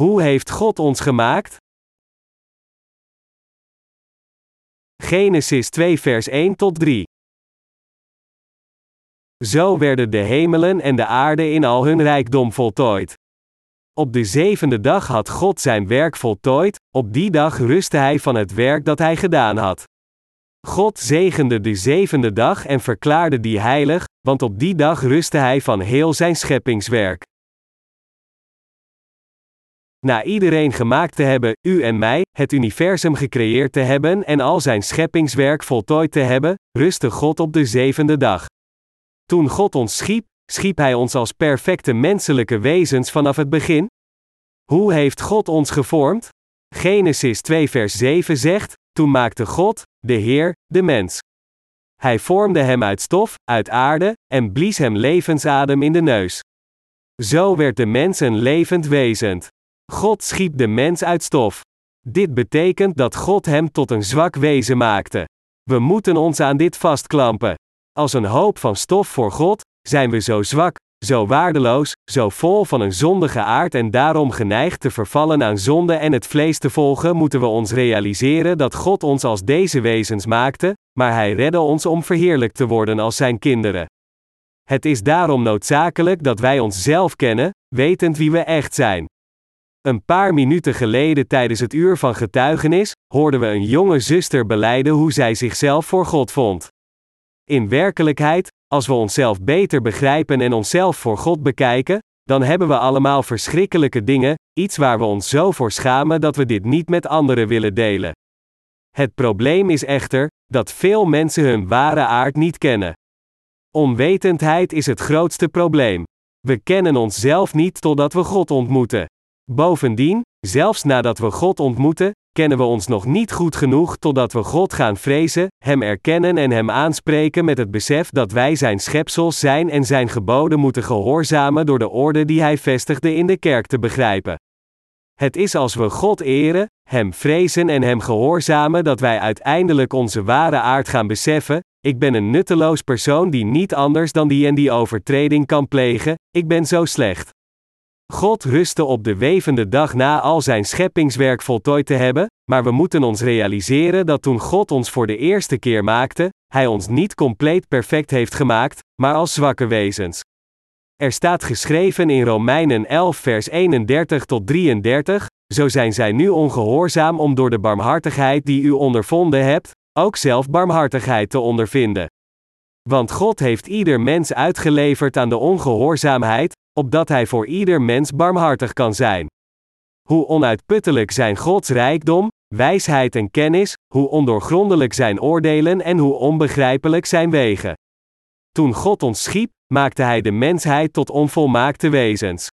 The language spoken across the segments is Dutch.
Hoe heeft God ons gemaakt? Genesis 2 vers 1 tot 3. Zo werden de hemelen en de aarde in al hun rijkdom voltooid. Op de zevende dag had God zijn werk voltooid, op die dag rustte hij van het werk dat hij gedaan had. God zegende de zevende dag en verklaarde die heilig, want op die dag rustte hij van heel zijn scheppingswerk. Na iedereen gemaakt te hebben, u en mij, het universum gecreëerd te hebben en al zijn scheppingswerk voltooid te hebben, rustte God op de zevende dag. Toen God ons schiep, schiep Hij ons als perfecte menselijke wezens vanaf het begin? Hoe heeft God ons gevormd? Genesis 2 vers 7 zegt, toen maakte God, de Heer, de mens. Hij vormde hem uit stof, uit aarde, en blies hem levensadem in de neus. Zo werd de mens een levend wezen. God schiep de mens uit stof. Dit betekent dat God hem tot een zwak wezen maakte. We moeten ons aan dit vastklampen. Als een hoop van stof voor God, zijn we zo zwak, zo waardeloos, zo vol van een zondige aard en daarom geneigd te vervallen aan zonde en het vlees te volgen, moeten we ons realiseren dat God ons als deze wezens maakte, maar Hij redde ons om verheerlijkt te worden als Zijn kinderen. Het is daarom noodzakelijk dat wij onszelf kennen, wetend wie we echt zijn. Een paar minuten geleden tijdens het uur van getuigenis, hoorden we een jonge zuster beleiden hoe zij zichzelf voor God vond. In werkelijkheid, als we onszelf beter begrijpen en onszelf voor God bekijken, dan hebben we allemaal verschrikkelijke dingen, iets waar we ons zo voor schamen dat we dit niet met anderen willen delen. Het probleem is echter dat veel mensen hun ware aard niet kennen. Onwetendheid is het grootste probleem. We kennen onszelf niet totdat we God ontmoeten. Bovendien, zelfs nadat we God ontmoeten, kennen we ons nog niet goed genoeg totdat we God gaan vrezen, Hem erkennen en Hem aanspreken met het besef dat wij Zijn schepsels zijn en Zijn geboden moeten gehoorzamen door de orde die Hij vestigde in de kerk te begrijpen. Het is als we God eren, Hem vrezen en Hem gehoorzamen dat wij uiteindelijk onze ware aard gaan beseffen, ik ben een nutteloos persoon die niet anders dan die en die overtreding kan plegen, ik ben zo slecht. God rustte op de wevende dag na al zijn scheppingswerk voltooid te hebben, maar we moeten ons realiseren dat toen God ons voor de eerste keer maakte, Hij ons niet compleet perfect heeft gemaakt, maar als zwakke wezens. Er staat geschreven in Romeinen 11 vers 31 tot 33, zo zijn zij nu ongehoorzaam om door de barmhartigheid die u ondervonden hebt, ook zelf barmhartigheid te ondervinden. Want God heeft ieder mens uitgeleverd aan de ongehoorzaamheid, opdat Hij voor ieder mens barmhartig kan zijn. Hoe onuitputtelijk zijn Gods rijkdom, wijsheid en kennis, hoe ondoorgrondelijk zijn oordelen en hoe onbegrijpelijk zijn wegen. Toen God ons schiep, maakte Hij de mensheid tot onvolmaakte wezens.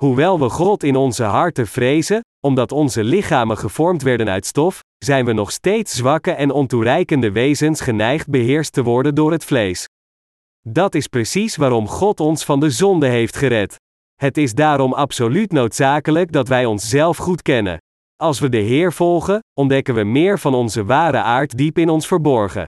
Hoewel we God in onze harten vrezen, omdat onze lichamen gevormd werden uit stof, zijn we nog steeds zwakke en ontoereikende wezens geneigd beheerst te worden door het vlees. Dat is precies waarom God ons van de zonde heeft gered. Het is daarom absoluut noodzakelijk dat wij onszelf goed kennen. Als we de Heer volgen, ontdekken we meer van onze ware aard diep in ons verborgen.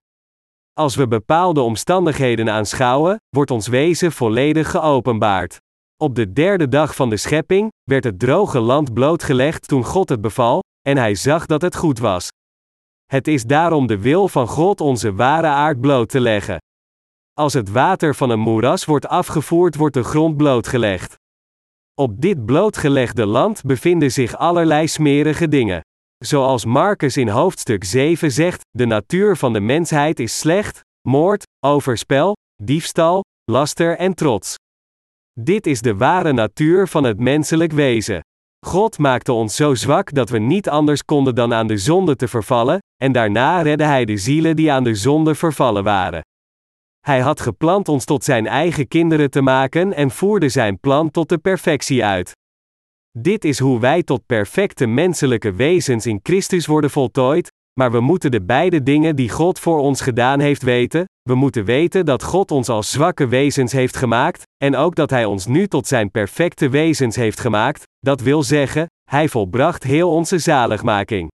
Als we bepaalde omstandigheden aanschouwen, wordt ons wezen volledig geopenbaard. Op de derde dag van de schepping werd het droge land blootgelegd toen God het beval, en hij zag dat het goed was. Het is daarom de wil van God onze ware aard bloot te leggen. Als het water van een moeras wordt afgevoerd, wordt de grond blootgelegd. Op dit blootgelegde land bevinden zich allerlei smerige dingen. Zoals Marcus in hoofdstuk 7 zegt: de natuur van de mensheid is slecht, moord, overspel, diefstal, laster en trots. Dit is de ware natuur van het menselijk wezen. God maakte ons zo zwak dat we niet anders konden dan aan de zonde te vervallen, en daarna redde Hij de zielen die aan de zonde vervallen waren. Hij had gepland ons tot zijn eigen kinderen te maken en voerde zijn plan tot de perfectie uit. Dit is hoe wij tot perfecte menselijke wezens in Christus worden voltooid, maar we moeten de beide dingen die God voor ons gedaan heeft weten. We moeten weten dat God ons als zwakke wezens heeft gemaakt, en ook dat Hij ons nu tot zijn perfecte wezens heeft gemaakt, dat wil zeggen, Hij volbracht heel onze zaligmaking.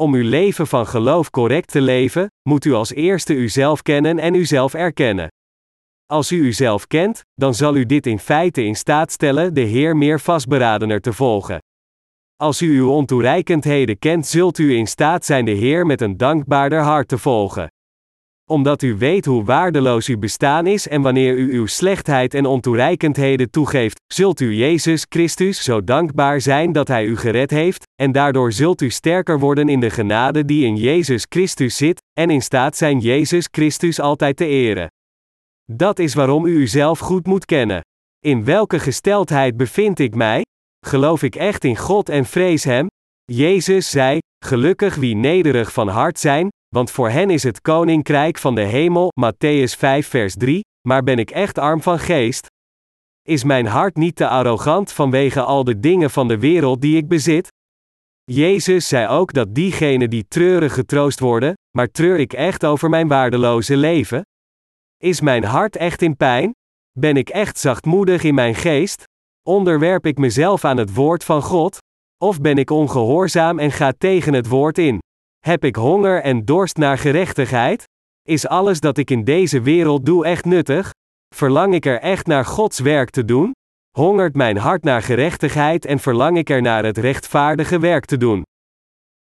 Om uw leven van geloof correct te leven, moet u als eerste uzelf kennen en uzelf erkennen. Als u uzelf kent, dan zal u dit in feite in staat stellen de Heer meer vastberadener te volgen. Als u uw ontoereikendheden kent, zult u in staat zijn de Heer met een dankbaarder hart te volgen. Omdat u weet hoe waardeloos uw bestaan is en wanneer u uw slechtheid en ontoereikendheden toegeeft, zult u Jezus Christus zo dankbaar zijn dat Hij u gered heeft, en daardoor zult u sterker worden in de genade die in Jezus Christus zit, en in staat zijn Jezus Christus altijd te eren. Dat is waarom u uzelf goed moet kennen. In welke gesteldheid bevind ik mij? Geloof ik echt in God en vrees Hem? Jezus zei: Gelukkig wie nederig van hart zijn, want voor hen is het koninkrijk van de hemel. Matthäus 5, vers 3. Maar ben ik echt arm van geest? Is mijn hart niet te arrogant vanwege al de dingen van de wereld die ik bezit? Jezus zei ook dat diegenen die treuren getroost worden, maar treur ik echt over mijn waardeloze leven? Is mijn hart echt in pijn? Ben ik echt zachtmoedig in mijn geest? Onderwerp ik mezelf aan het woord van God? Of ben ik ongehoorzaam en ga tegen het woord in? Heb ik honger en dorst naar gerechtigheid? Is alles dat ik in deze wereld doe echt nuttig? Verlang ik er echt naar Gods werk te doen? Hongert mijn hart naar gerechtigheid en verlang ik er naar het rechtvaardige werk te doen?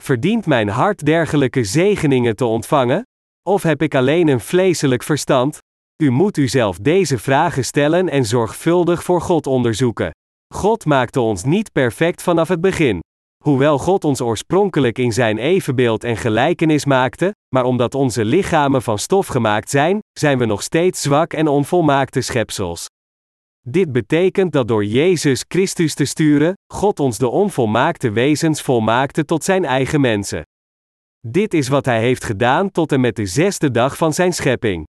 Verdient mijn hart dergelijke zegeningen te ontvangen? Of heb ik alleen een vleeselijk verstand? U moet uzelf deze vragen stellen en zorgvuldig voor God onderzoeken. God maakte ons niet perfect vanaf het begin. Hoewel God ons oorspronkelijk in zijn evenbeeld en gelijkenis maakte, maar omdat onze lichamen van stof gemaakt zijn, zijn we nog steeds zwak en onvolmaakte schepsels. Dit betekent dat door Jezus Christus te sturen, God ons de onvolmaakte wezens volmaakte tot zijn eigen mensen. Dit is wat Hij heeft gedaan tot en met de zesde dag van Zijn schepping.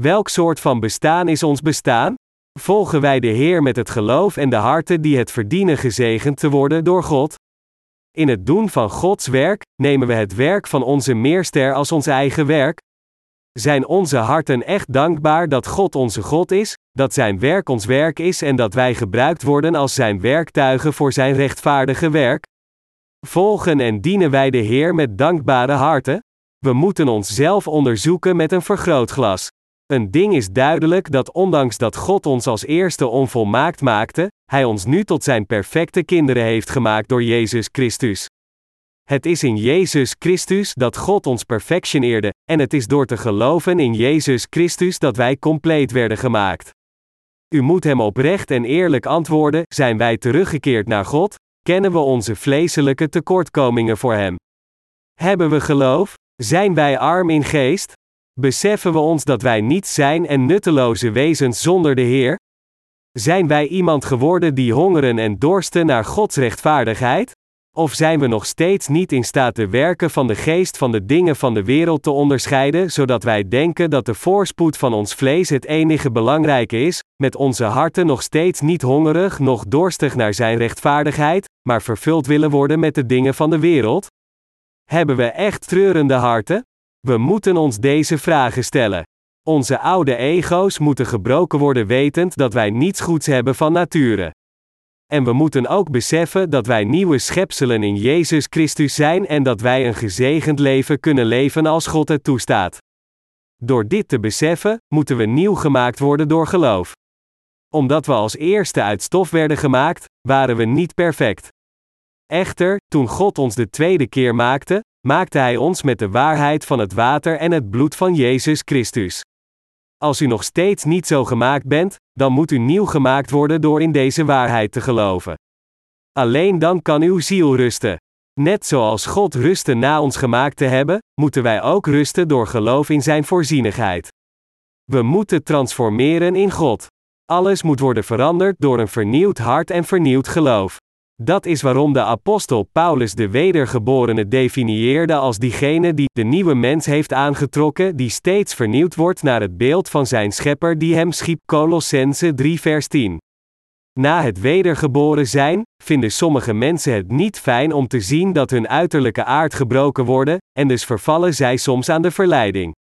Welk soort van bestaan is ons bestaan? Volgen wij de Heer met het geloof en de harten die het verdienen gezegend te worden door God? In het doen van Gods werk, nemen we het werk van onze meerster als ons eigen werk? Zijn onze harten echt dankbaar dat God onze God is, dat Zijn werk ons werk is en dat wij gebruikt worden als Zijn werktuigen voor Zijn rechtvaardige werk? Volgen en dienen wij de Heer met dankbare harten? We moeten onszelf onderzoeken met een vergrootglas. Een ding is duidelijk dat ondanks dat God ons als eerste onvolmaakt maakte, Hij ons nu tot Zijn perfecte kinderen heeft gemaakt door Jezus Christus. Het is in Jezus Christus dat God ons perfectioneerde, en het is door te geloven in Jezus Christus dat wij compleet werden gemaakt. U moet Hem oprecht en eerlijk antwoorden: zijn wij teruggekeerd naar God? Kennen we onze vleeselijke tekortkomingen voor Hem? Hebben we geloof? Zijn wij arm in geest? Beseffen we ons dat wij niets zijn en nutteloze wezens zonder de Heer? Zijn wij iemand geworden die hongeren en dorsten naar Gods rechtvaardigheid? Of zijn we nog steeds niet in staat de werken van de geest van de dingen van de wereld te onderscheiden, zodat wij denken dat de voorspoed van ons vlees het enige belangrijke is, met onze harten nog steeds niet hongerig, nog dorstig naar Zijn rechtvaardigheid, maar vervuld willen worden met de dingen van de wereld? Hebben we echt treurende harten? We moeten ons deze vragen stellen. Onze oude ego's moeten gebroken worden wetend dat wij niets goeds hebben van nature. En we moeten ook beseffen dat wij nieuwe schepselen in Jezus Christus zijn en dat wij een gezegend leven kunnen leven als God het toestaat. Door dit te beseffen, moeten we nieuw gemaakt worden door geloof. Omdat we als eerste uit stof werden gemaakt, waren we niet perfect. Echter, toen God ons de tweede keer maakte, maakte Hij ons met de waarheid van het water en het bloed van Jezus Christus. Als u nog steeds niet zo gemaakt bent, dan moet u nieuw gemaakt worden door in deze waarheid te geloven. Alleen dan kan uw ziel rusten. Net zoals God rustte na ons gemaakt te hebben, moeten wij ook rusten door geloof in Zijn voorzienigheid. We moeten transformeren in God. Alles moet worden veranderd door een vernieuwd hart en vernieuwd geloof. Dat is waarom de apostel Paulus de wedergeborene definieerde als diegene die de nieuwe mens heeft aangetrokken, die steeds vernieuwd wordt naar het beeld van zijn schepper die hem schiep. Colossense 3 vers 10. Na het wedergeboren zijn, vinden sommige mensen het niet fijn om te zien dat hun uiterlijke aard gebroken worden, en dus vervallen zij soms aan de verleiding.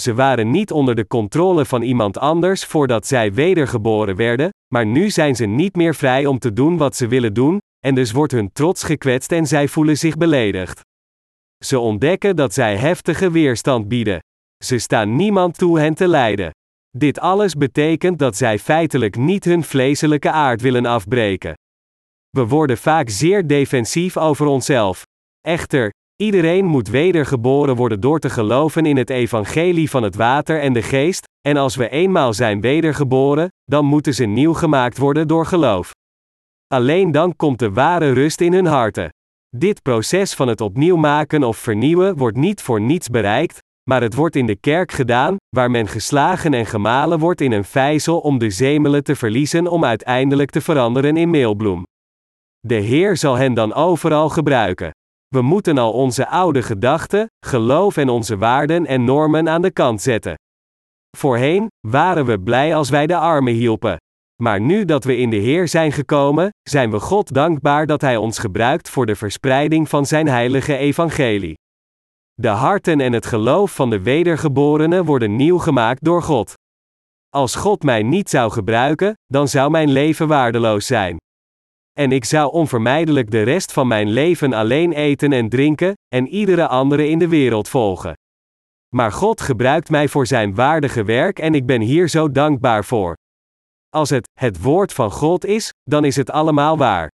Ze waren niet onder de controle van iemand anders voordat zij wedergeboren werden, maar nu zijn ze niet meer vrij om te doen wat ze willen doen, en dus wordt hun trots gekwetst en zij voelen zich beledigd. Ze ontdekken dat zij heftige weerstand bieden. Ze staan niemand toe hen te leiden. Dit alles betekent dat zij feitelijk niet hun vleeselijke aard willen afbreken. We worden vaak zeer defensief over onszelf. Echter, iedereen moet wedergeboren worden door te geloven in het evangelie van het water en de geest, en als we eenmaal zijn wedergeboren, dan moeten ze nieuw gemaakt worden door geloof. Alleen dan komt de ware rust in hun harten. Dit proces van het opnieuw maken of vernieuwen wordt niet voor niets bereikt, maar het wordt in de kerk gedaan, waar men geslagen en gemalen wordt in een vijzel om de zemelen te verliezen om uiteindelijk te veranderen in meelbloem. De Heer zal hen dan overal gebruiken. We moeten al onze oude gedachten, geloof en onze waarden en normen aan de kant zetten. Voorheen waren we blij als wij de armen hielpen. Maar nu dat we in de Heer zijn gekomen, zijn we God dankbaar dat Hij ons gebruikt voor de verspreiding van Zijn heilige evangelie. De harten en het geloof van de wedergeborenen worden nieuw gemaakt door God. Als God mij niet zou gebruiken, dan zou mijn leven waardeloos zijn. En ik zou onvermijdelijk de rest van mijn leven alleen eten en drinken, en iedere andere in de wereld volgen. Maar God gebruikt mij voor Zijn waardige werk en ik ben hier zo dankbaar voor. Als het het woord van God is, dan is het allemaal waar.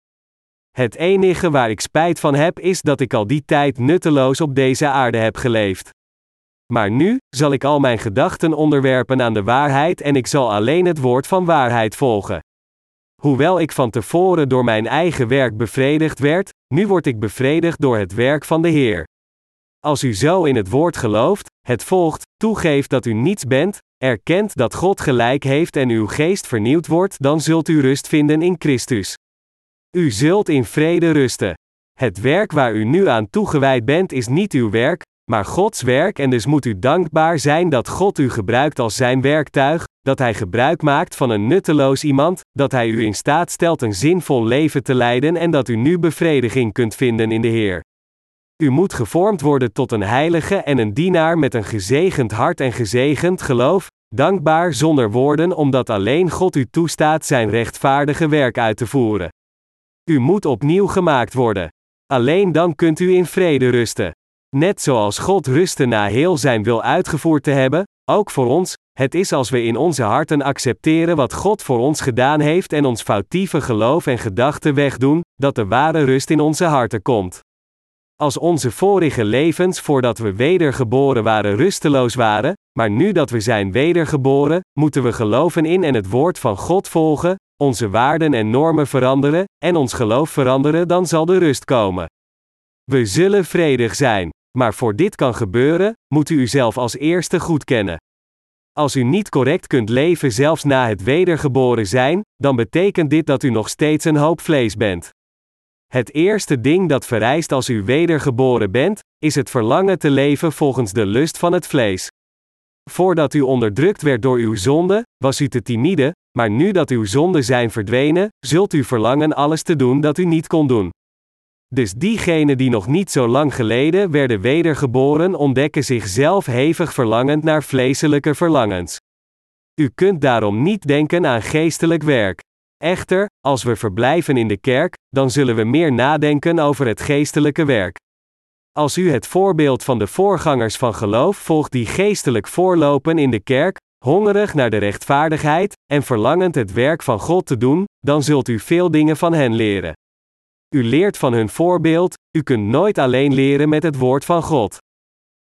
Het enige waar ik spijt van heb is dat ik al die tijd nutteloos op deze aarde heb geleefd. Maar nu zal ik al mijn gedachten onderwerpen aan de waarheid en ik zal alleen het woord van waarheid volgen. Hoewel ik van tevoren door mijn eigen werk bevredigd werd, nu word ik bevredigd door het werk van de Heer. Als u zo in het woord gelooft, het volgt, toegeeft dat u niets bent, erkent dat God gelijk heeft en uw geest vernieuwd wordt, dan zult u rust vinden in Christus. U zult in vrede rusten. Het werk waar u nu aan toegewijd bent is niet uw werk, maar Gods werk en dus moet u dankbaar zijn dat God u gebruikt als zijn werktuig, dat Hij gebruik maakt van een nutteloos iemand, dat Hij u in staat stelt een zinvol leven te leiden en dat u nu bevrediging kunt vinden in de Heer. U moet gevormd worden tot een heilige en een dienaar met een gezegend hart en gezegend geloof, dankbaar zonder woorden omdat alleen God u toestaat zijn rechtvaardige werk uit te voeren. U moet opnieuw gemaakt worden. Alleen dan kunt u in vrede rusten. Net zoals God rusten na heel zijn wil uitgevoerd te hebben, ook voor ons, het is als we in onze harten accepteren wat God voor ons gedaan heeft en ons foutieve geloof en gedachten wegdoen, dat de ware rust in onze harten komt. Als onze vorige levens voordat we wedergeboren waren rusteloos waren, maar nu dat we zijn wedergeboren, moeten we geloven in en het woord van God volgen, onze waarden en normen veranderen, en ons geloof veranderen, dan zal de rust komen. We zullen vredig zijn. Maar voor dit kan gebeuren, moet u uzelf als eerste goed kennen. Als u niet correct kunt leven zelfs na het wedergeboren zijn, dan betekent dit dat u nog steeds een hoop vlees bent. Het eerste ding dat vereist als u wedergeboren bent, is het verlangen te leven volgens de lust van het vlees. Voordat u onderdrukt werd door uw zonde, was u te timide, maar nu dat uw zonden zijn verdwenen, zult u verlangen alles te doen dat u niet kon doen. Dus diegenen die nog niet zo lang geleden werden wedergeboren ontdekken zichzelf hevig verlangend naar vleeselijke verlangens. U kunt daarom niet denken aan geestelijk werk. Echter, als we verblijven in de kerk, dan zullen we meer nadenken over het geestelijke werk. Als u het voorbeeld van de voorgangers van geloof volgt die geestelijk voorlopen in de kerk, hongerig naar de rechtvaardigheid en verlangend het werk van God te doen, dan zult u veel dingen van hen leren. U leert van hun voorbeeld, u kunt nooit alleen leren met het woord van God.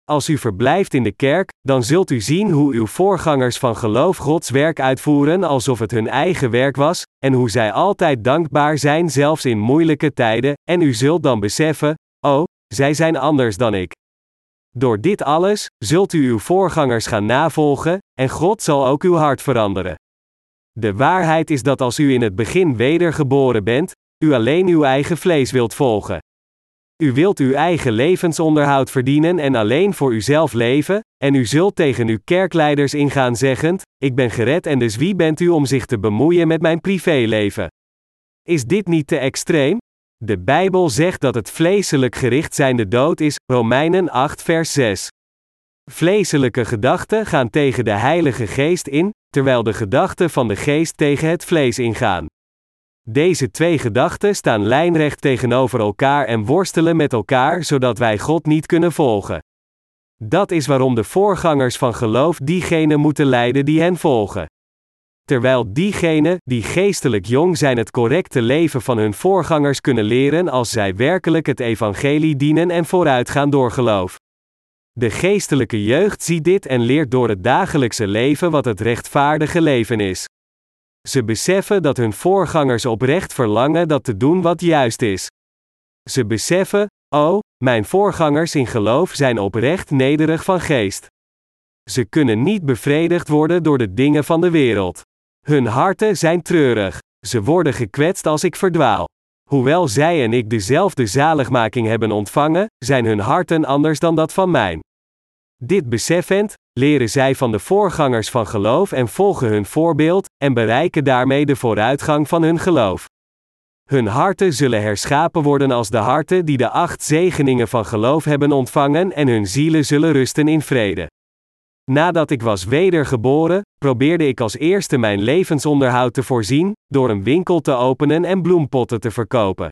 Als u verblijft in de kerk, dan zult u zien hoe uw voorgangers van geloof Gods werk uitvoeren alsof het hun eigen werk was, en hoe zij altijd dankbaar zijn zelfs in moeilijke tijden, en u zult dan beseffen, oh, zij zijn anders dan ik. Door dit alles, zult u uw voorgangers gaan navolgen, en God zal ook uw hart veranderen. De waarheid is dat als u in het begin wedergeboren bent, u alleen uw eigen vlees wilt volgen. U wilt uw eigen levensonderhoud verdienen en alleen voor uzelf leven, en u zult tegen uw kerkleiders ingaan zeggend: Ik ben gered en dus wie bent u om zich te bemoeien met mijn privéleven? Is dit niet te extreem? De Bijbel zegt dat het vleeselijk gericht zijnde dood is, Romeinen 8 vers 6. Vleeselijke gedachten gaan tegen de Heilige Geest in, terwijl de gedachten van de Geest tegen het vlees ingaan. Deze twee gedachten staan lijnrecht tegenover elkaar en worstelen met elkaar zodat wij God niet kunnen volgen. Dat is waarom de voorgangers van geloof diegenen moeten leiden die hen volgen. terwijl diegenen die geestelijk jong zijn het correcte leven van hun voorgangers kunnen leren als zij werkelijk het evangelie dienen en vooruitgaan door geloof. De geestelijke jeugd ziet dit en leert door het dagelijkse leven wat het rechtvaardige leven is. Ze beseffen dat hun voorgangers oprecht verlangen dat te doen wat juist is. Ze beseffen, oh, mijn voorgangers in geloof zijn oprecht nederig van geest. Ze kunnen niet bevredigd worden door de dingen van de wereld. Hun harten zijn treurig. Ze worden gekwetst als ik verdwaal. Hoewel zij en ik dezelfde zaligmaking hebben ontvangen, zijn hun harten anders dan dat van mijn. Dit beseffend, leren zij van de voorgangers van geloof en volgen hun voorbeeld, en bereiken daarmee de vooruitgang van hun geloof. Hun harten zullen herschapen worden als de harten die de acht zegeningen van geloof hebben ontvangen en hun zielen zullen rusten in vrede. Nadat ik was wedergeboren, probeerde ik als eerste mijn levensonderhoud te voorzien, door een winkel te openen en bloempotten te verkopen.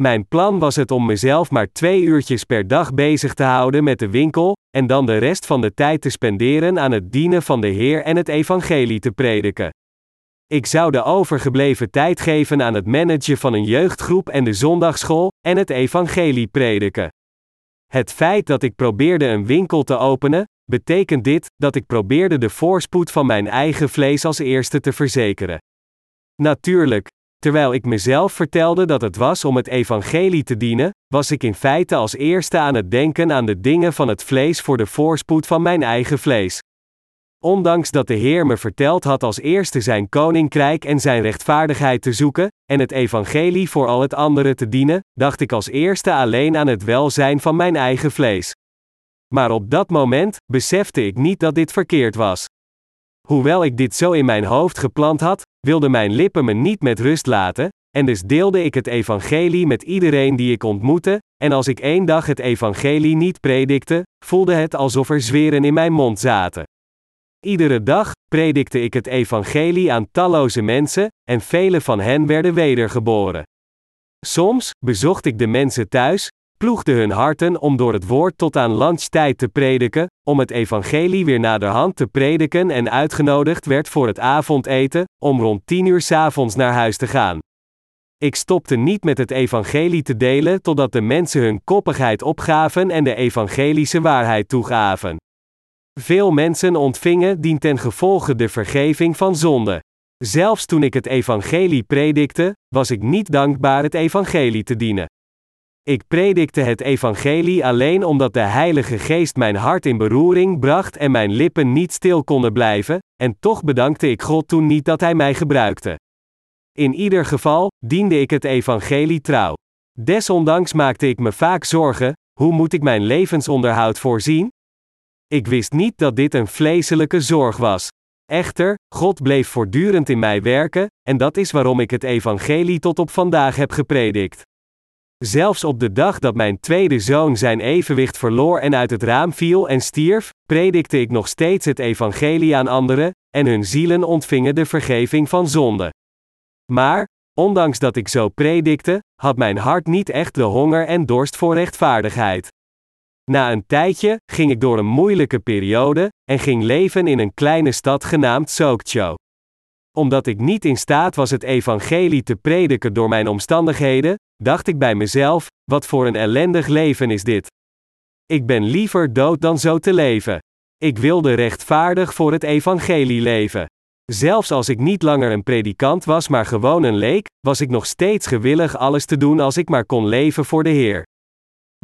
Mijn plan was het om mezelf maar twee uurtjes per dag bezig te houden met de winkel, en dan de rest van de tijd te spenderen aan het dienen van de Heer en het evangelie te prediken. Ik zou de overgebleven tijd geven aan het managen van een jeugdgroep en de zondagschool, en het evangelie prediken. Het feit dat ik probeerde een winkel te openen, betekent dit dat ik probeerde de voorspoed van mijn eigen vlees als eerste te verzekeren. Natuurlijk, terwijl ik mezelf vertelde dat het was om het evangelie te dienen, was ik in feite als eerste aan het denken aan de dingen van het vlees voor de voorspoed van mijn eigen vlees. Ondanks dat de Heer me verteld had als eerste zijn koninkrijk en zijn rechtvaardigheid te zoeken, en het evangelie voor al het andere te dienen, dacht ik als eerste alleen aan het welzijn van mijn eigen vlees. Maar op dat moment besefte ik niet dat dit verkeerd was. Hoewel ik dit zo in mijn hoofd geplant had, wilden mijn lippen me niet met rust laten, en dus deelde ik het evangelie met iedereen die ik ontmoette, en als ik één dag het evangelie niet predikte, voelde het alsof er zweren in mijn mond zaten. Iedere dag predikte ik het evangelie aan talloze mensen, en vele van hen werden wedergeboren. Soms bezocht ik de mensen thuis, ploegde hun harten om door het woord tot aan lunchtijd te prediken, om het evangelie weer naderhand te prediken en uitgenodigd werd voor het avondeten, om rond tien uur s'avonds naar huis te gaan. Ik stopte niet met het evangelie te delen totdat de mensen hun koppigheid opgaven en de evangelische waarheid toegaven. Veel mensen ontvingen dien ten gevolge de vergeving van zonde. Zelfs toen ik het evangelie predikte, was ik niet dankbaar het evangelie te dienen. Ik predikte het evangelie alleen omdat de Heilige Geest mijn hart in beroering bracht en mijn lippen niet stil konden blijven, en toch bedankte ik God toen niet dat Hij mij gebruikte. In ieder geval, diende ik het evangelie trouw. Desondanks maakte ik me vaak zorgen: hoe moet ik mijn levensonderhoud voorzien? Ik wist niet dat dit een vleeselijke zorg was. Echter, God bleef voortdurend in mij werken, en dat is waarom ik het evangelie tot op vandaag heb gepredikt. Zelfs op de dag dat mijn tweede zoon zijn evenwicht verloor en uit het raam viel en stierf, predikte ik nog steeds het evangelie aan anderen, en hun zielen ontvingen de vergeving van zonde. Maar, ondanks dat ik zo predikte, had mijn hart niet echt de honger en dorst voor rechtvaardigheid. Na een tijdje ging ik door een moeilijke periode en ging leven in een kleine stad genaamd Sokcho. Omdat ik niet in staat was het evangelie te prediken door mijn omstandigheden, dacht ik bij mezelf: wat voor een ellendig leven is dit? Ik ben liever dood dan zo te leven. Ik wilde rechtvaardig voor het evangelie leven. Zelfs als ik niet langer een predikant was, maar gewoon een leek, was ik nog steeds gewillig alles te doen als ik maar kon leven voor de Heer.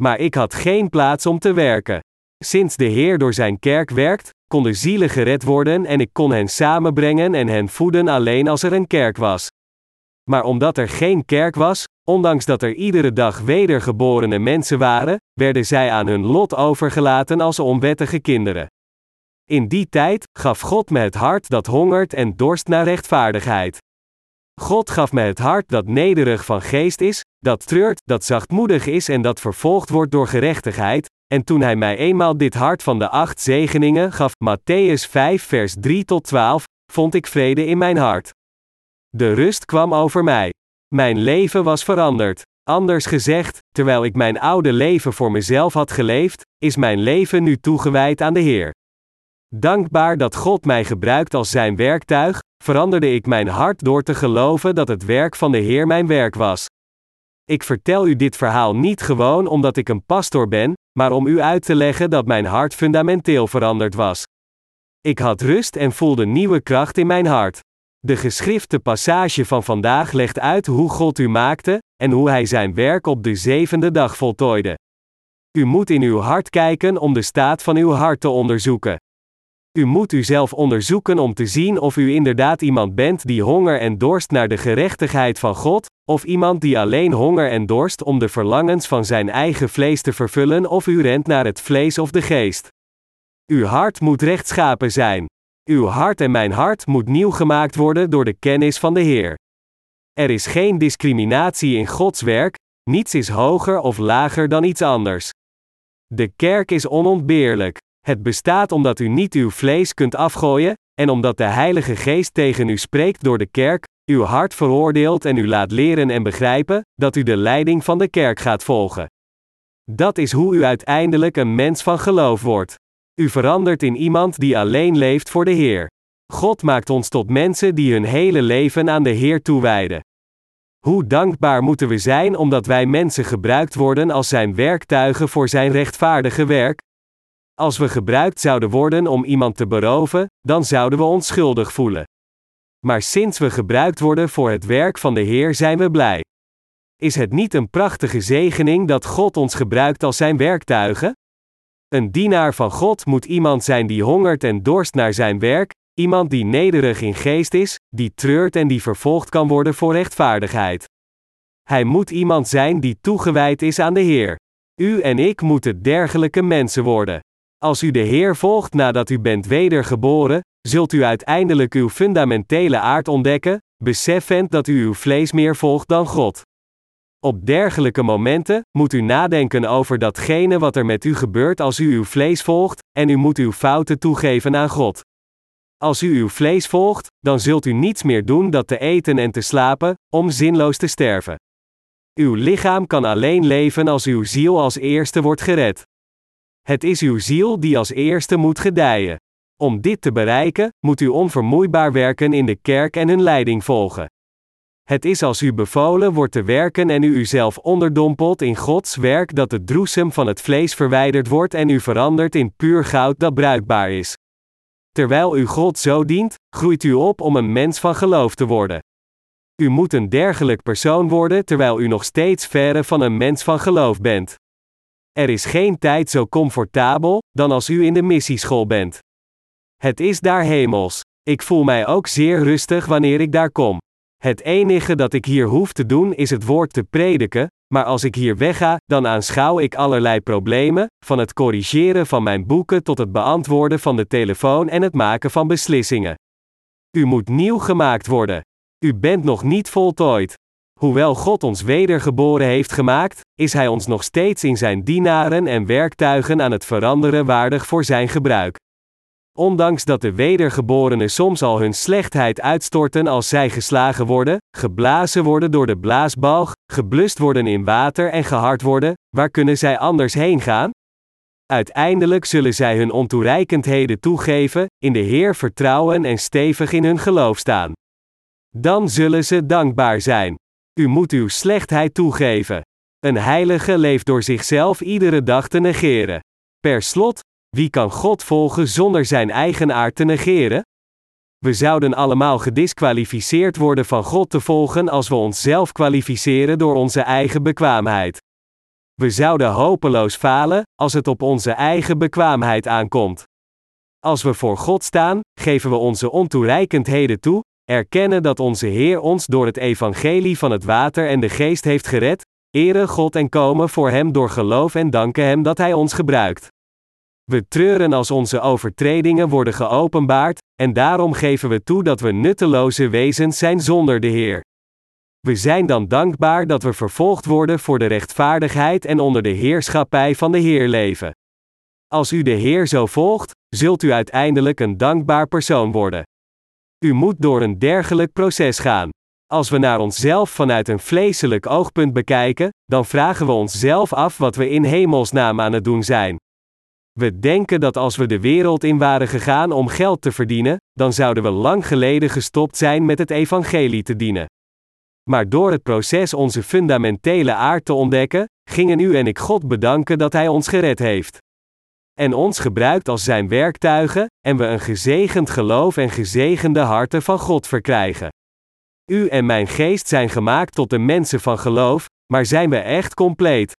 Maar ik had geen plaats om te werken. Sinds de Heer door zijn kerk werkt, konden zielen gered worden en ik kon hen samenbrengen en hen voeden alleen als er een kerk was. Maar omdat er geen kerk was, ondanks dat er iedere dag wedergeborene mensen waren, werden zij aan hun lot overgelaten als onwettige kinderen. In die tijd gaf God me het hart dat hongert en dorst naar rechtvaardigheid. God gaf me het hart dat nederig van geest is, dat treurt, dat zachtmoedig is en dat vervolgd wordt door gerechtigheid. En toen hij mij eenmaal dit hart van de acht zegeningen gaf, Matthäus 5 vers 3 tot 12, vond ik vrede in mijn hart. De rust kwam over mij. Mijn leven was veranderd. Anders gezegd, terwijl ik mijn oude leven voor mezelf had geleefd, is mijn leven nu toegewijd aan de Heer. Dankbaar dat God mij gebruikt als zijn werktuig, veranderde ik mijn hart door te geloven dat het werk van de Heer mijn werk was. Ik vertel u dit verhaal niet gewoon omdat ik een pastor ben, maar om u uit te leggen dat mijn hart fundamenteel veranderd was. Ik had rust en voelde nieuwe kracht in mijn hart. De geschrifte passage van vandaag legt uit hoe God u maakte en hoe Hij zijn werk op de zevende dag voltooide. U moet in uw hart kijken om de staat van uw hart te onderzoeken. U moet uzelf onderzoeken om te zien of u inderdaad iemand bent die honger en dorst naar de gerechtigheid van God, of iemand die alleen honger en dorst om de verlangens van zijn eigen vlees te vervullen, of u rent naar het vlees of de geest. Uw hart moet rechtschapen zijn. Uw hart en mijn hart moet nieuw gemaakt worden door de kennis van de Heer. Er is geen discriminatie in Gods werk, niets is hoger of lager dan iets anders. De kerk is onontbeerlijk. Het bestaat omdat u niet uw vlees kunt afgooien, en omdat de Heilige Geest tegen u spreekt door de kerk, uw hart veroordeelt en u laat leren en begrijpen dat u de leiding van de kerk gaat volgen. Dat is hoe u uiteindelijk een mens van geloof wordt. U verandert in iemand die alleen leeft voor de Heer. God maakt ons tot mensen die hun hele leven aan de Heer toewijden. Hoe dankbaar moeten we zijn omdat wij mensen gebruikt worden als zijn werktuigen voor zijn rechtvaardige werk? Als we gebruikt zouden worden om iemand te beroven, dan zouden we ons schuldig voelen. Maar sinds we gebruikt worden voor het werk van de Heer zijn we blij. Is het niet een prachtige zegening dat God ons gebruikt als zijn werktuigen? Een dienaar van God moet iemand zijn die hongert en dorst naar zijn werk, iemand die nederig in geest is, die treurt en die vervolgd kan worden voor rechtvaardigheid. Hij moet iemand zijn die toegewijd is aan de Heer. U en ik moeten dergelijke mensen worden. Als u de Heer volgt nadat u bent wedergeboren, zult u uiteindelijk uw fundamentele aard ontdekken, beseffend dat u uw vlees meer volgt dan God. Op dergelijke momenten moet u nadenken over datgene wat er met u gebeurt als u uw vlees volgt, en u moet uw fouten toegeven aan God. Als u uw vlees volgt, dan zult u niets meer doen dan te eten en te slapen, om zinloos te sterven. Uw lichaam kan alleen leven als uw ziel als eerste wordt gered. Het is uw ziel die als eerste moet gedijen. Om dit te bereiken, moet u onvermoeibaar werken in de kerk en hun leiding volgen. Het is als u bevolen wordt te werken en u uzelf onderdompelt in Gods werk dat het droesem van het vlees verwijderd wordt en u verandert in puur goud dat bruikbaar is. Terwijl u God zo dient, groeit u op om een mens van geloof te worden. U moet een dergelijk persoon worden terwijl u nog steeds verre van een mens van geloof bent. Er is geen tijd zo comfortabel dan als u in de missieschool bent. Het is daar hemels. Ik voel mij ook zeer rustig wanneer ik daar kom. Het enige dat ik hier hoef te doen is het woord te prediken, maar als ik hier wegga, dan aanschouw ik allerlei problemen, van het corrigeren van mijn boeken tot het beantwoorden van de telefoon en het maken van beslissingen. U moet nieuw gemaakt worden. U bent nog niet voltooid. Hoewel God ons wedergeboren heeft gemaakt, is Hij ons nog steeds in Zijn dienaren en werktuigen aan het veranderen waardig voor Zijn gebruik. Ondanks dat de wedergeborenen soms al hun slechtheid uitstorten als zij geslagen worden, geblazen worden door de blaasbalg, geblust worden in water en gehard worden, waar kunnen zij anders heen gaan? Uiteindelijk zullen zij hun ontoereikendheden toegeven, in de Heer vertrouwen en stevig in hun geloof staan. Dan zullen ze dankbaar zijn. U moet uw slechtheid toegeven. Een heilige leeft door zichzelf iedere dag te negeren. Per slot, wie kan God volgen zonder zijn eigen aard te negeren? We zouden allemaal gedisqualificeerd worden van God te volgen als we onszelf kwalificeren door onze eigen bekwaamheid. We zouden hopeloos falen als het op onze eigen bekwaamheid aankomt. Als we voor God staan, geven we onze ontoereikendheden toe, erkennen dat onze Heer ons door het evangelie van het water en de geest heeft gered, eren God en komen voor Hem door geloof en danken Hem dat Hij ons gebruikt. We treuren als onze overtredingen worden geopenbaard, en daarom geven we toe dat we nutteloze wezens zijn zonder de Heer. We zijn dan dankbaar dat we vervolgd worden voor de rechtvaardigheid en onder de heerschappij van de Heer leven. Als u de Heer zo volgt, zult u uiteindelijk een dankbaar persoon worden. U moet door een dergelijk proces gaan. Als we naar onszelf vanuit een vleeselijk oogpunt bekijken, dan vragen we onszelf af wat we in hemelsnaam aan het doen zijn. We denken dat als we de wereld in waren gegaan om geld te verdienen, dan zouden we lang geleden gestopt zijn met het evangelie te dienen. Maar door het proces onze fundamentele aard te ontdekken, gingen u en ik God bedanken dat Hij ons gered heeft. En ons gebruikt als Zijn werktuigen, en we een gezegend geloof en gezegende harten van God verkrijgen. U en mijn geest zijn gemaakt tot de mensen van geloof, maar zijn we echt compleet?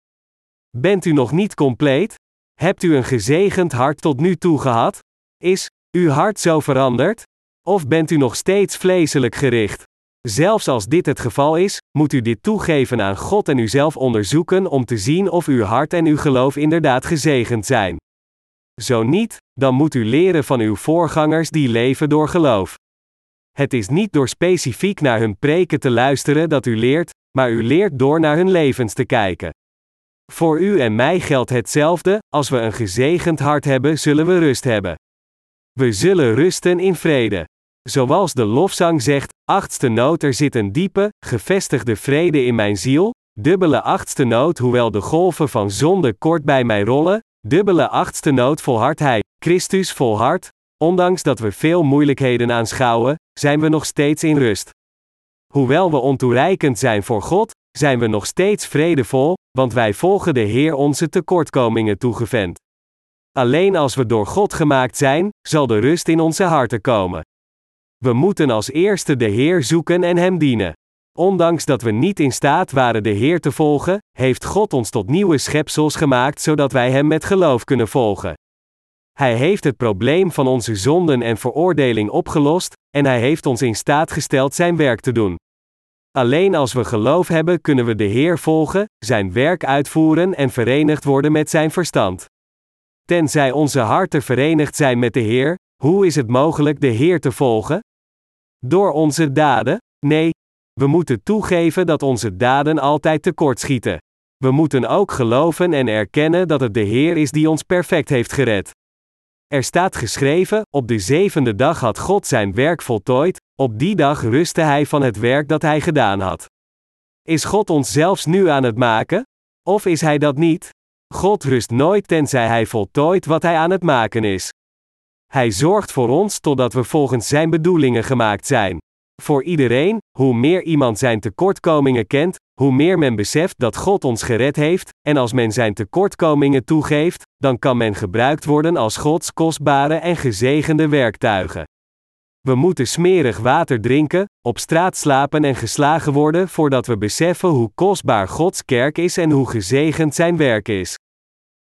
Bent u nog niet compleet? Hebt u een gezegend hart tot nu toe gehad? Is uw hart zo veranderd? Of bent u nog steeds vleeselijk gericht? Zelfs als dit het geval is, moet u dit toegeven aan God en uzelf onderzoeken om te zien of uw hart en uw geloof inderdaad gezegend zijn. Zo niet, dan moet u leren van uw voorgangers die leven door geloof. Het is niet door specifiek naar hun preken te luisteren dat u leert, maar u leert door naar hun levens te kijken. Voor u en mij geldt hetzelfde, als we een gezegend hart hebben, zullen we rust hebben. We zullen rusten in vrede. Zoals de lofzang zegt, achtste noot er zit een diepe, gevestigde vrede in mijn ziel, dubbele achtste noot hoewel de golven van zonde kort bij mij rollen, dubbele achtste noot volhardt hij, Christus volhardt, ondanks dat we veel moeilijkheden aanschouwen, zijn we nog steeds in rust. Hoewel we ontoereikend zijn voor God, zijn we nog steeds vredevol, want wij volgen de Heer onze tekortkomingen toegevend. Alleen als we door God gemaakt zijn, zal de rust in onze harten komen. We moeten als eerste de Heer zoeken en Hem dienen. Ondanks dat we niet in staat waren de Heer te volgen, heeft God ons tot nieuwe schepsels gemaakt zodat wij Hem met geloof kunnen volgen. Hij heeft het probleem van onze zonden en veroordeling opgelost, en Hij heeft ons in staat gesteld Zijn werk te doen. Alleen als we geloof hebben kunnen we de Heer volgen, Zijn werk uitvoeren en verenigd worden met Zijn verstand. Tenzij onze harten verenigd zijn met de Heer, hoe is het mogelijk de Heer te volgen? Door onze daden? Nee. We moeten toegeven dat onze daden altijd tekortschieten. We moeten ook geloven en erkennen dat het de Heer is die ons perfect heeft gered. Er staat geschreven: Op de zevende dag had God zijn werk voltooid, op die dag rustte hij van het werk dat hij gedaan had. Is God ons zelfs nu aan het maken? Of is hij dat niet? God rust nooit tenzij hij voltooit wat hij aan het maken is. Hij zorgt voor ons totdat we volgens zijn bedoelingen gemaakt zijn. Voor iedereen, hoe meer iemand zijn tekortkomingen kent, hoe meer men beseft dat God ons gered heeft, en als men zijn tekortkomingen toegeeft, dan kan men gebruikt worden als Gods kostbare en gezegende werktuigen. We moeten smerig water drinken, op straat slapen en geslagen worden voordat we beseffen hoe kostbaar Gods kerk is en hoe gezegend zijn werk is.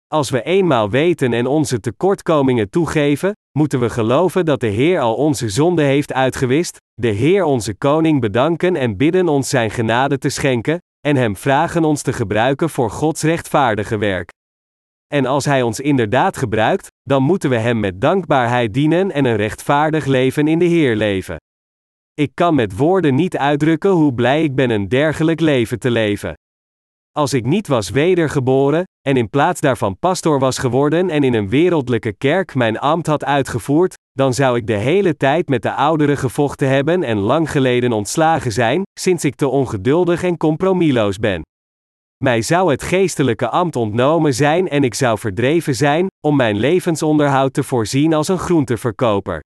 Als we eenmaal weten en onze tekortkomingen toegeven, moeten we geloven dat de Heer al onze zonde heeft uitgewist, de Heer onze Koning bedanken en bidden ons Zijn genade te schenken, en Hem vragen ons te gebruiken voor Gods rechtvaardige werk. En als Hij ons inderdaad gebruikt, dan moeten we Hem met dankbaarheid dienen en een rechtvaardig leven in de Heer leven. Ik kan met woorden niet uitdrukken hoe blij ik ben een dergelijk leven te leven. Als ik niet was wedergeboren, en in plaats daarvan pastoor was geworden en in een wereldlijke kerk mijn ambt had uitgevoerd, dan zou ik de hele tijd met de ouderen gevochten hebben en lang geleden ontslagen zijn, sinds ik te ongeduldig en compromisloos ben. Mij zou het geestelijke ambt ontnomen zijn en ik zou verdreven zijn, om mijn levensonderhoud te voorzien als een groenteverkoper.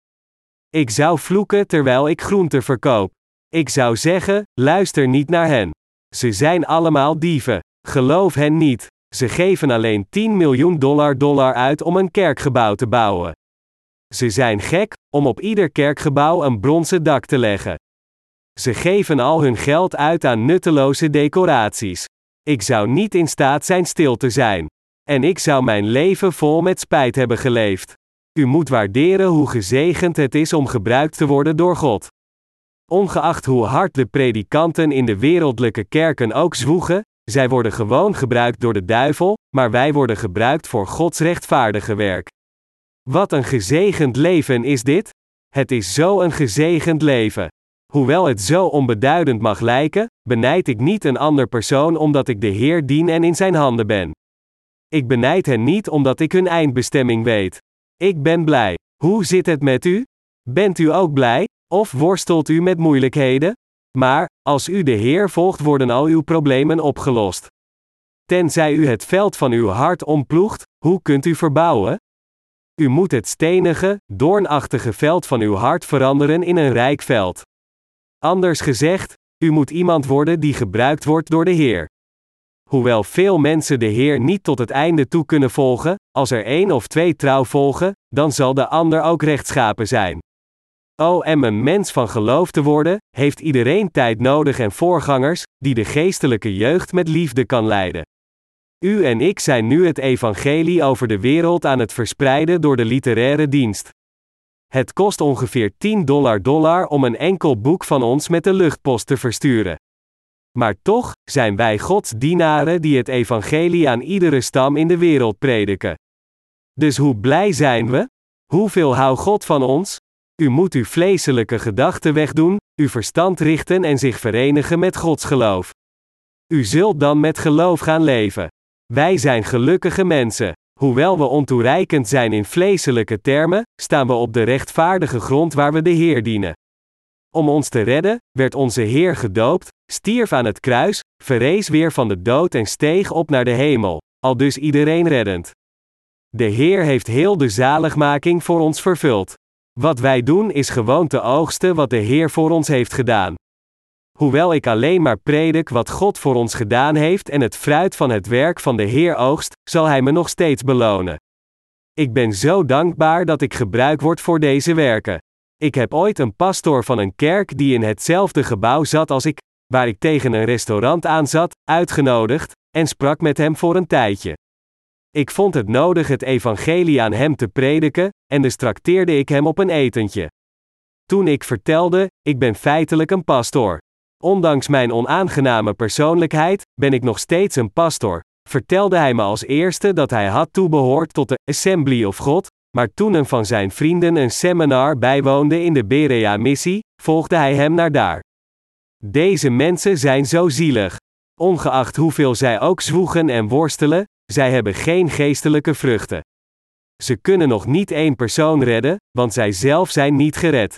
Ik zou vloeken terwijl ik groente verkoop. Ik zou zeggen: luister niet naar hen. Ze zijn allemaal dieven. Geloof hen niet. Ze geven alleen 10 miljoen dollar dollar uit om een kerkgebouw te bouwen. Ze zijn gek om op ieder kerkgebouw een bronzen dak te leggen. Ze geven al hun geld uit aan nutteloze decoraties. Ik zou niet in staat zijn stil te zijn. En ik zou mijn leven vol met spijt hebben geleefd. U moet waarderen hoe gezegend het is om gebruikt te worden door God. Ongeacht hoe hard de predikanten in de wereldlijke kerken ook zwoegen, zij worden gewoon gebruikt door de duivel, maar wij worden gebruikt voor Gods rechtvaardige werk. Wat een gezegend leven is dit? Het is zo een gezegend leven. Hoewel het zo onbeduidend mag lijken, benijd ik niet een ander persoon omdat ik de Heer dien en in zijn handen ben. Ik benijd hen niet omdat ik hun eindbestemming weet. Ik ben blij. Hoe zit het met u? Bent u ook blij? Of worstelt u met moeilijkheden? Maar, als u de Heer volgt, worden al uw problemen opgelost. Tenzij u het veld van uw hart omploegt, hoe kunt u verbouwen? U moet het stenige, doornachtige veld van uw hart veranderen in een rijk veld. Anders gezegd, u moet iemand worden die gebruikt wordt door de Heer. Hoewel veel mensen de Heer niet tot het einde toe kunnen volgen, als er één of twee trouw volgen, dan zal de ander ook rechtschapen zijn. O, en een mens van geloof te worden, heeft iedereen tijd nodig en voorgangers, die de geestelijke jeugd met liefde kan leiden. U en ik zijn nu het evangelie over de wereld aan het verspreiden door de literaire dienst. Het kost ongeveer 10 dollar dollar om een enkel boek van ons met de luchtpost te versturen. Maar toch zijn wij Gods dienaren die het evangelie aan iedere stam in de wereld prediken. Dus hoe blij zijn we? Hoeveel hou God van ons? U moet uw vleeselijke gedachten wegdoen, uw verstand richten en zich verenigen met Gods geloof. U zult dan met geloof gaan leven. Wij zijn gelukkige mensen. Hoewel we ontoereikend zijn in vleeselijke termen, staan we op de rechtvaardige grond waar we de Heer dienen. Om ons te redden, werd onze Heer gedoopt, stierf aan het kruis, verrees weer van de dood en steeg op naar de hemel, al dus iedereen reddend. De Heer heeft heel de zaligmaking voor ons vervuld. Wat wij doen is gewoon te oogsten wat de Heer voor ons heeft gedaan. Hoewel ik alleen maar predik wat God voor ons gedaan heeft en het fruit van het werk van de Heer oogst, zal Hij me nog steeds belonen. Ik ben zo dankbaar dat ik gebruikt word voor deze werken. Ik heb ooit een pastoor van een kerk die in hetzelfde gebouw zat als ik, waar ik tegen een restaurant aan zat, uitgenodigd, en sprak met hem voor een tijdje. Ik vond het nodig het evangelie aan hem te prediken, en dus trakteerde ik hem op een etentje. Toen ik vertelde, ik ben feitelijk een pastoor. Ondanks mijn onaangename persoonlijkheid, ben ik nog steeds een pastor, vertelde hij me als eerste dat hij had toebehoord tot de Assembly of God, maar toen een van zijn vrienden een seminar bijwoonde in de Berea-missie, volgde hij hem naar daar. Deze mensen zijn zo zielig. Ongeacht hoeveel zij ook zwoegen en worstelen, zij hebben geen geestelijke vruchten. Ze kunnen nog niet één persoon redden, want zij zelf zijn niet gered.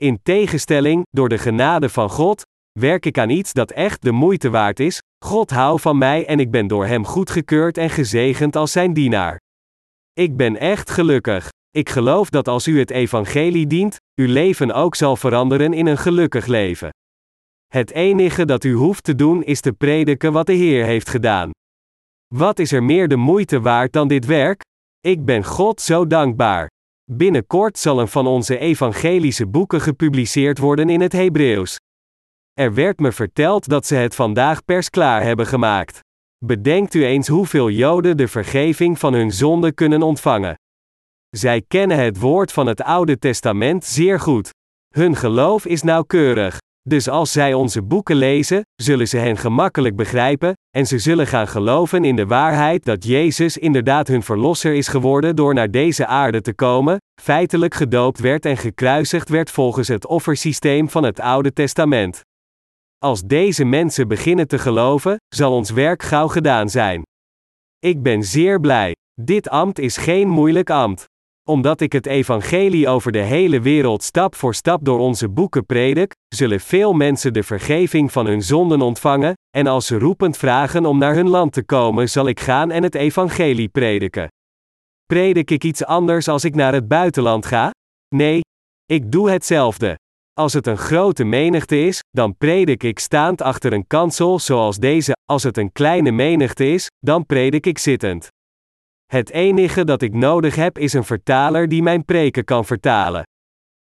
In tegenstelling, door de genade van God, werk ik aan iets dat echt de moeite waard is. God houdt van mij en ik ben door Hem goedgekeurd en gezegend als Zijn dienaar. Ik ben echt gelukkig. Ik geloof dat als u het evangelie dient, uw leven ook zal veranderen in een gelukkig leven. Het enige dat u hoeft te doen is te prediken wat de Heer heeft gedaan. Wat is er meer de moeite waard dan dit werk? Ik ben God zo dankbaar. Binnenkort zal een van onze evangelische boeken gepubliceerd worden in het Hebreeuws. Er werd me verteld dat ze het vandaag persklaar hebben gemaakt. Bedenkt u eens hoeveel Joden de vergeving van hun zonden kunnen ontvangen. Zij kennen het woord van het Oude Testament zeer goed. Hun geloof is nauwkeurig. Dus als zij onze boeken lezen, zullen ze hen gemakkelijk begrijpen, en ze zullen gaan geloven in de waarheid dat Jezus inderdaad hun verlosser is geworden door naar deze aarde te komen, feitelijk gedoopt werd en gekruisigd werd volgens het offersysteem van het Oude Testament. Als deze mensen beginnen te geloven, zal ons werk gauw gedaan zijn. Ik ben zeer blij. Dit ambt is geen moeilijk ambt omdat ik het evangelie over de hele wereld stap voor stap door onze boeken predik, zullen veel mensen de vergeving van hun zonden ontvangen, en als ze roepend vragen om naar hun land te komen, zal ik gaan en het evangelie prediken. Predik ik iets anders als ik naar het buitenland ga? Nee, ik doe hetzelfde. Als het een grote menigte is, dan predik ik staand achter een kansel zoals deze, als het een kleine menigte is, dan predik ik zittend. Het enige dat ik nodig heb is een vertaler die mijn preken kan vertalen.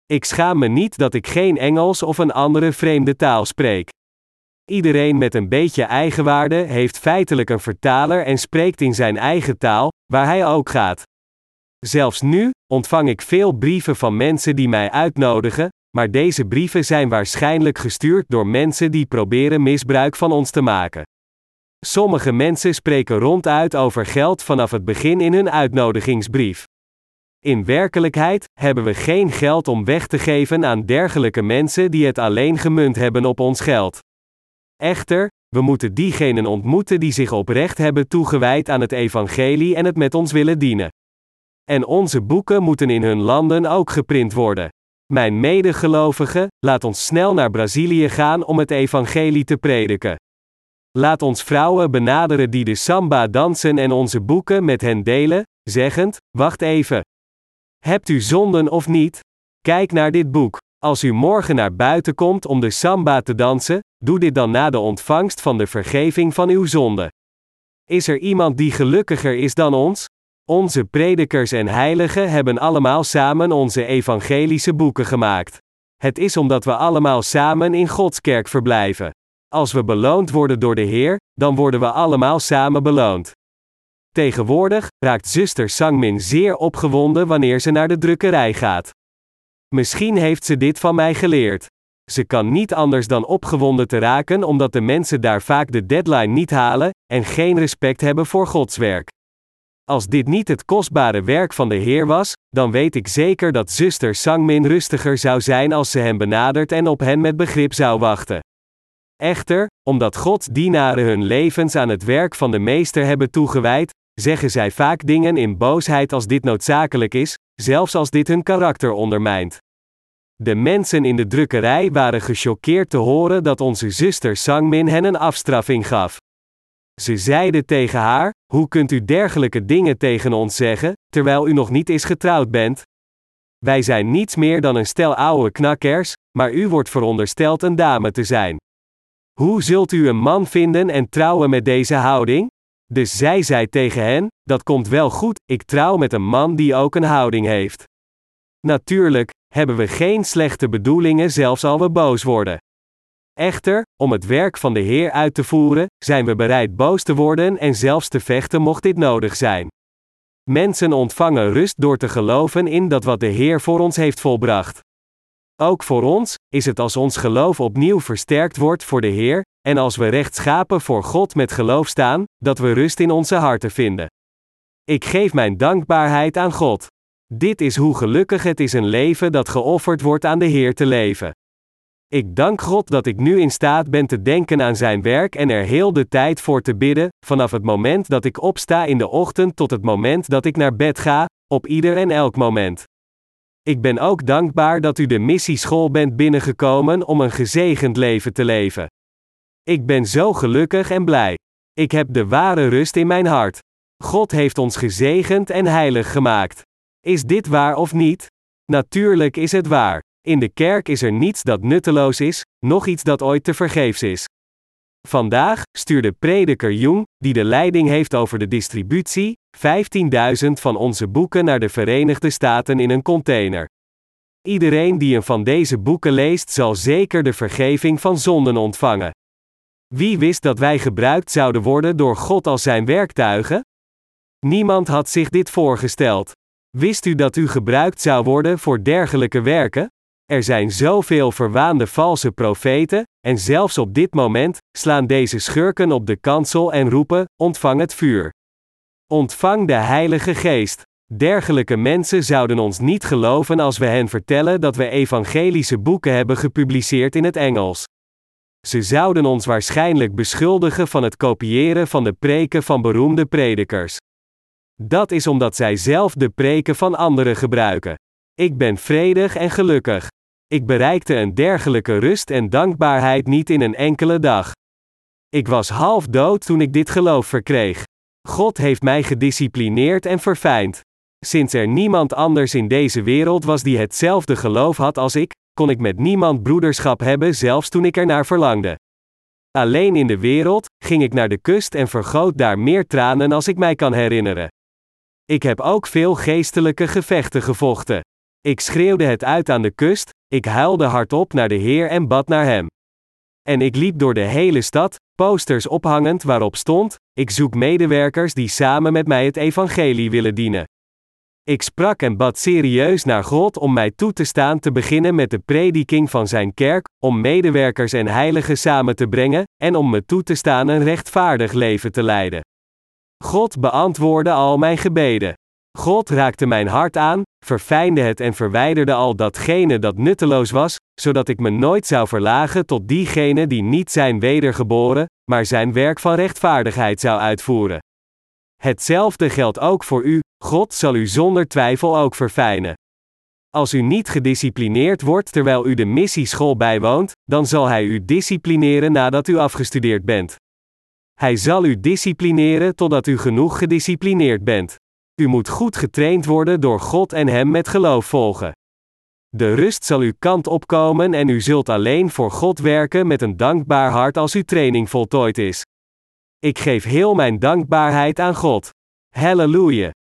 Ik schaam me niet dat ik geen Engels of een andere vreemde taal spreek. Iedereen met een beetje eigenwaarde heeft feitelijk een vertaler en spreekt in zijn eigen taal, waar hij ook gaat. Zelfs nu ontvang ik veel brieven van mensen die mij uitnodigen, maar deze brieven zijn waarschijnlijk gestuurd door mensen die proberen misbruik van ons te maken. Sommige mensen spreken ronduit over geld vanaf het begin in hun uitnodigingsbrief. In werkelijkheid hebben we geen geld om weg te geven aan dergelijke mensen die het alleen gemunt hebben op ons geld. Echter, we moeten diegenen ontmoeten die zich oprecht hebben toegewijd aan het evangelie en het met ons willen dienen. En onze boeken moeten in hun landen ook geprint worden. Mijn medegelovigen, laat ons snel naar Brazilië gaan om het evangelie te prediken. Laat ons vrouwen benaderen die de samba dansen en onze boeken met hen delen, zeggend: Wacht even, Hebt u zonden of niet? Kijk naar dit boek. Als u morgen naar buiten komt om de samba te dansen, doe dit dan na de ontvangst van de vergeving van uw zonde. Is er iemand die gelukkiger is dan ons? Onze predikers en heiligen hebben allemaal samen onze evangelische boeken gemaakt. Het is omdat we allemaal samen in Gods kerk verblijven. Als we beloond worden door de Heer, dan worden we allemaal samen beloond. Tegenwoordig raakt zuster Sangmin zeer opgewonden wanneer ze naar de drukkerij gaat. Misschien heeft ze dit van mij geleerd. Ze kan niet anders dan opgewonden te raken omdat de mensen daar vaak de deadline niet halen en geen respect hebben voor Gods werk. Als dit niet het kostbare werk van de Heer was, dan weet ik zeker dat zuster Sangmin rustiger zou zijn als ze hem benadert en op hen met begrip zou wachten. Echter, omdat Gods dienaren hun levens aan het werk van de Meester hebben toegewijd, zeggen zij vaak dingen in boosheid als dit noodzakelijk is, zelfs als dit hun karakter ondermijnt. De mensen in de drukkerij waren gechoqueerd te horen dat onze zuster Sangmin hen een afstraffing gaf. Ze zeiden tegen haar: Hoe kunt u dergelijke dingen tegen ons zeggen, terwijl u nog niet eens getrouwd bent? Wij zijn niets meer dan een stel oude knakkers, maar u wordt verondersteld een dame te zijn. Hoe zult u een man vinden en trouwen met deze houding? Dus zij zei tegen hen: Dat komt wel goed, ik trouw met een man die ook een houding heeft. Natuurlijk, hebben we geen slechte bedoelingen zelfs al we boos worden. Echter, om het werk van de Heer uit te voeren, zijn we bereid boos te worden en zelfs te vechten mocht dit nodig zijn. Mensen ontvangen rust door te geloven in dat wat de Heer voor ons heeft volbracht. Ook voor ons is het als ons geloof opnieuw versterkt wordt voor de Heer, en als we rechtschapen voor God met geloof staan, dat we rust in onze harten vinden. Ik geef mijn dankbaarheid aan God. Dit is hoe gelukkig het is een leven dat geofferd wordt aan de Heer te leven. Ik dank God dat ik nu in staat ben te denken aan Zijn werk en er heel de tijd voor te bidden, vanaf het moment dat ik opsta in de ochtend tot het moment dat ik naar bed ga, op ieder en elk moment. Ik ben ook dankbaar dat u de missieschool bent binnengekomen om een gezegend leven te leven. Ik ben zo gelukkig en blij. Ik heb de ware rust in mijn hart. God heeft ons gezegend en heilig gemaakt. Is dit waar of niet? Natuurlijk is het waar. In de kerk is er niets dat nutteloos is, nog iets dat ooit te vergeefs is. Vandaag stuurde prediker Jung, die de leiding heeft over de distributie, 15.000 van onze boeken naar de Verenigde Staten in een container. Iedereen die een van deze boeken leest, zal zeker de vergeving van zonden ontvangen. Wie wist dat wij gebruikt zouden worden door God als zijn werktuigen? Niemand had zich dit voorgesteld. Wist u dat u gebruikt zou worden voor dergelijke werken? Er zijn zoveel verwaande valse profeten, en zelfs op dit moment slaan deze schurken op de kansel en roepen: Ontvang het vuur. Ontvang de Heilige Geest. Dergelijke mensen zouden ons niet geloven als we hen vertellen dat we evangelische boeken hebben gepubliceerd in het Engels. Ze zouden ons waarschijnlijk beschuldigen van het kopiëren van de preken van beroemde predikers. Dat is omdat zij zelf de preken van anderen gebruiken. Ik ben vredig en gelukkig. Ik bereikte een dergelijke rust en dankbaarheid niet in een enkele dag. Ik was half dood toen ik dit geloof verkreeg. God heeft mij gedisciplineerd en verfijnd. Sinds er niemand anders in deze wereld was die hetzelfde geloof had als ik, kon ik met niemand broederschap hebben zelfs toen ik er naar verlangde. Alleen in de wereld ging ik naar de kust en vergoot daar meer tranen als ik mij kan herinneren. Ik heb ook veel geestelijke gevechten gevochten. Ik schreeuwde het uit aan de kust, ik huilde hardop naar de Heer en bad naar Hem. En ik liep door de hele stad, posters ophangend waarop stond: Ik zoek medewerkers die samen met mij het evangelie willen dienen. Ik sprak en bad serieus naar God om mij toe te staan te beginnen met de prediking van Zijn kerk, om medewerkers en heiligen samen te brengen, en om me toe te staan een rechtvaardig leven te leiden. God beantwoordde al mijn gebeden. God raakte mijn hart aan, verfijnde het en verwijderde al datgene dat nutteloos was, zodat ik me nooit zou verlagen tot diegene die niet zijn wedergeboren, maar zijn werk van rechtvaardigheid zou uitvoeren. Hetzelfde geldt ook voor u, God zal u zonder twijfel ook verfijnen. Als u niet gedisciplineerd wordt terwijl u de missieschool bijwoont, dan zal hij u disciplineren nadat u afgestudeerd bent. Hij zal u disciplineren totdat u genoeg gedisciplineerd bent. U moet goed getraind worden door God en Hem met geloof volgen. De rust zal uw kant opkomen en u zult alleen voor God werken met een dankbaar hart als uw training voltooid is. Ik geef heel mijn dankbaarheid aan God. Halleluja!